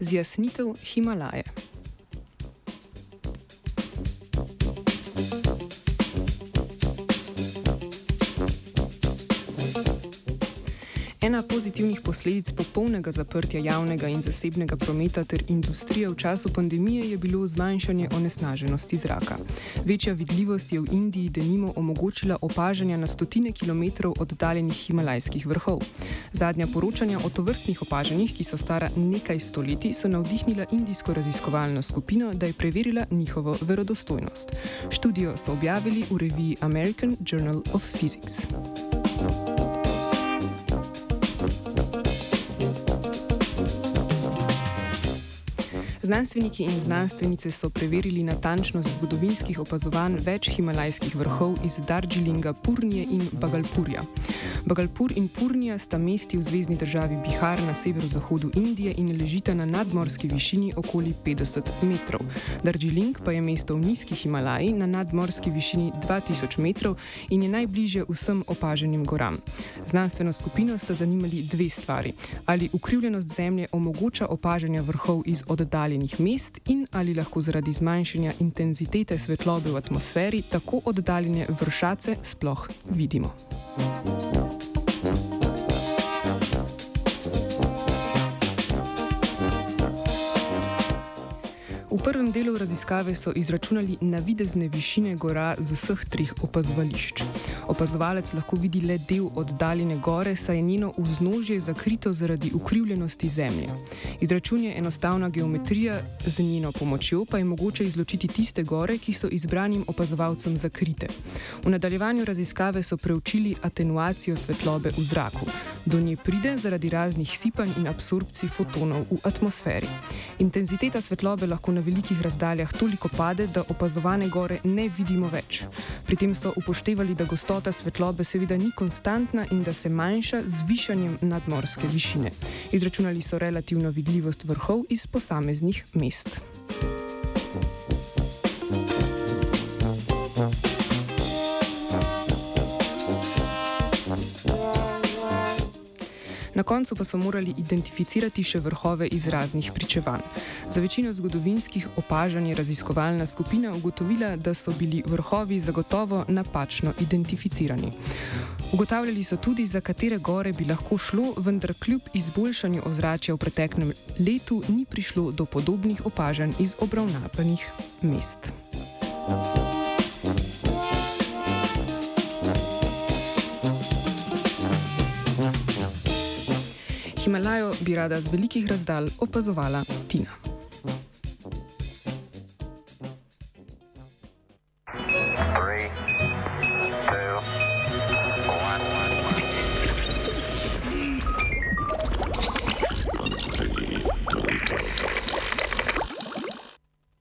Zjasnitev Himalaje. Ena pozitivnih posledic popolnega zaprtja javnega in zasebnega prometa ter industrije v času pandemije je bilo zmanjšanje onesnaženosti zraka. Večja vidljivost je v Indiji denimo omogočila opažanja na stotine kilometrov oddaljenih himalajskih vrhov. Zadnja poročanja o tovrstnih opažanjih, ki so stara nekaj stoletij, so navdihnila indijsko raziskovalno skupino, da je preverila njihovo verodostojnost. Študijo so objavili v reviji American Journal of Physics. Znanstveniki in znanstvenice so preverili natančnost zgodovinskih opazovanj več himalajskih vrhov iz Darjeelinga, Purnije in Bagalpurja. Bagalpur in Purnija sta mesti v zvezdni državi Bihar na severozahodu Indije in ležita na nadmorski višini okoli 50 metrov. Darjeeling pa je mesto v nizki Himalaji na nadmorski višini 2000 metrov in je najbližje vsem opaženim goram. Znanstveno skupino sta zanimali dve stvari: ali ukrivljenost zemlje omogoča opažanje vrhov iz oddaljenih mest in ali lahko zaradi zmanjšanja intenzitete svetlobe v atmosferi tako oddaljene vršace sploh vidimo. V prvem delu raziskave so izračunali navidezne višine gora z vseh treh opazovališč. Opazovalec lahko vidi le del oddaljene gore, saj je njeno vznožje zakrito zaradi ukrivljenosti zemlje. Izračun je enostavna geometrija, z njeno pomočjo pa je mogoče izločiti tiste gore, ki so izbranim opazovalcem zakrite. V nadaljevanju raziskave so preučili atenuacijo svetlobe v zraku. Do nje pride zaradi raznih sipanj in absorpcij fotonov v atmosferi. Intenziteta svetlobe lahko na velikih razdaljah toliko pade, da opazovane gore ne vidimo več. Pri tem so upoštevali, da gostota svetlobe seveda ni konstantna in da se manjša z višanjem nadmorske višine. Izračunali so relativno vidljivost vrhov iz posameznih mest. Na koncu pa so morali identificirati še vrhove iz raznih pričevanj. Za večino zgodovinskih opažanj je raziskovalna skupina ugotovila, da so bili vrhovi zagotovo napačno identificirani. Ugotavljali so tudi, za katere gore bi lahko šlo, vendar kljub izboljšanju ozračja v preteklem letu ni prišlo do podobnih opažanj iz obravnavanih mest. Thank you. Himalajo bi rada z velikih razdalj opazovala Tina.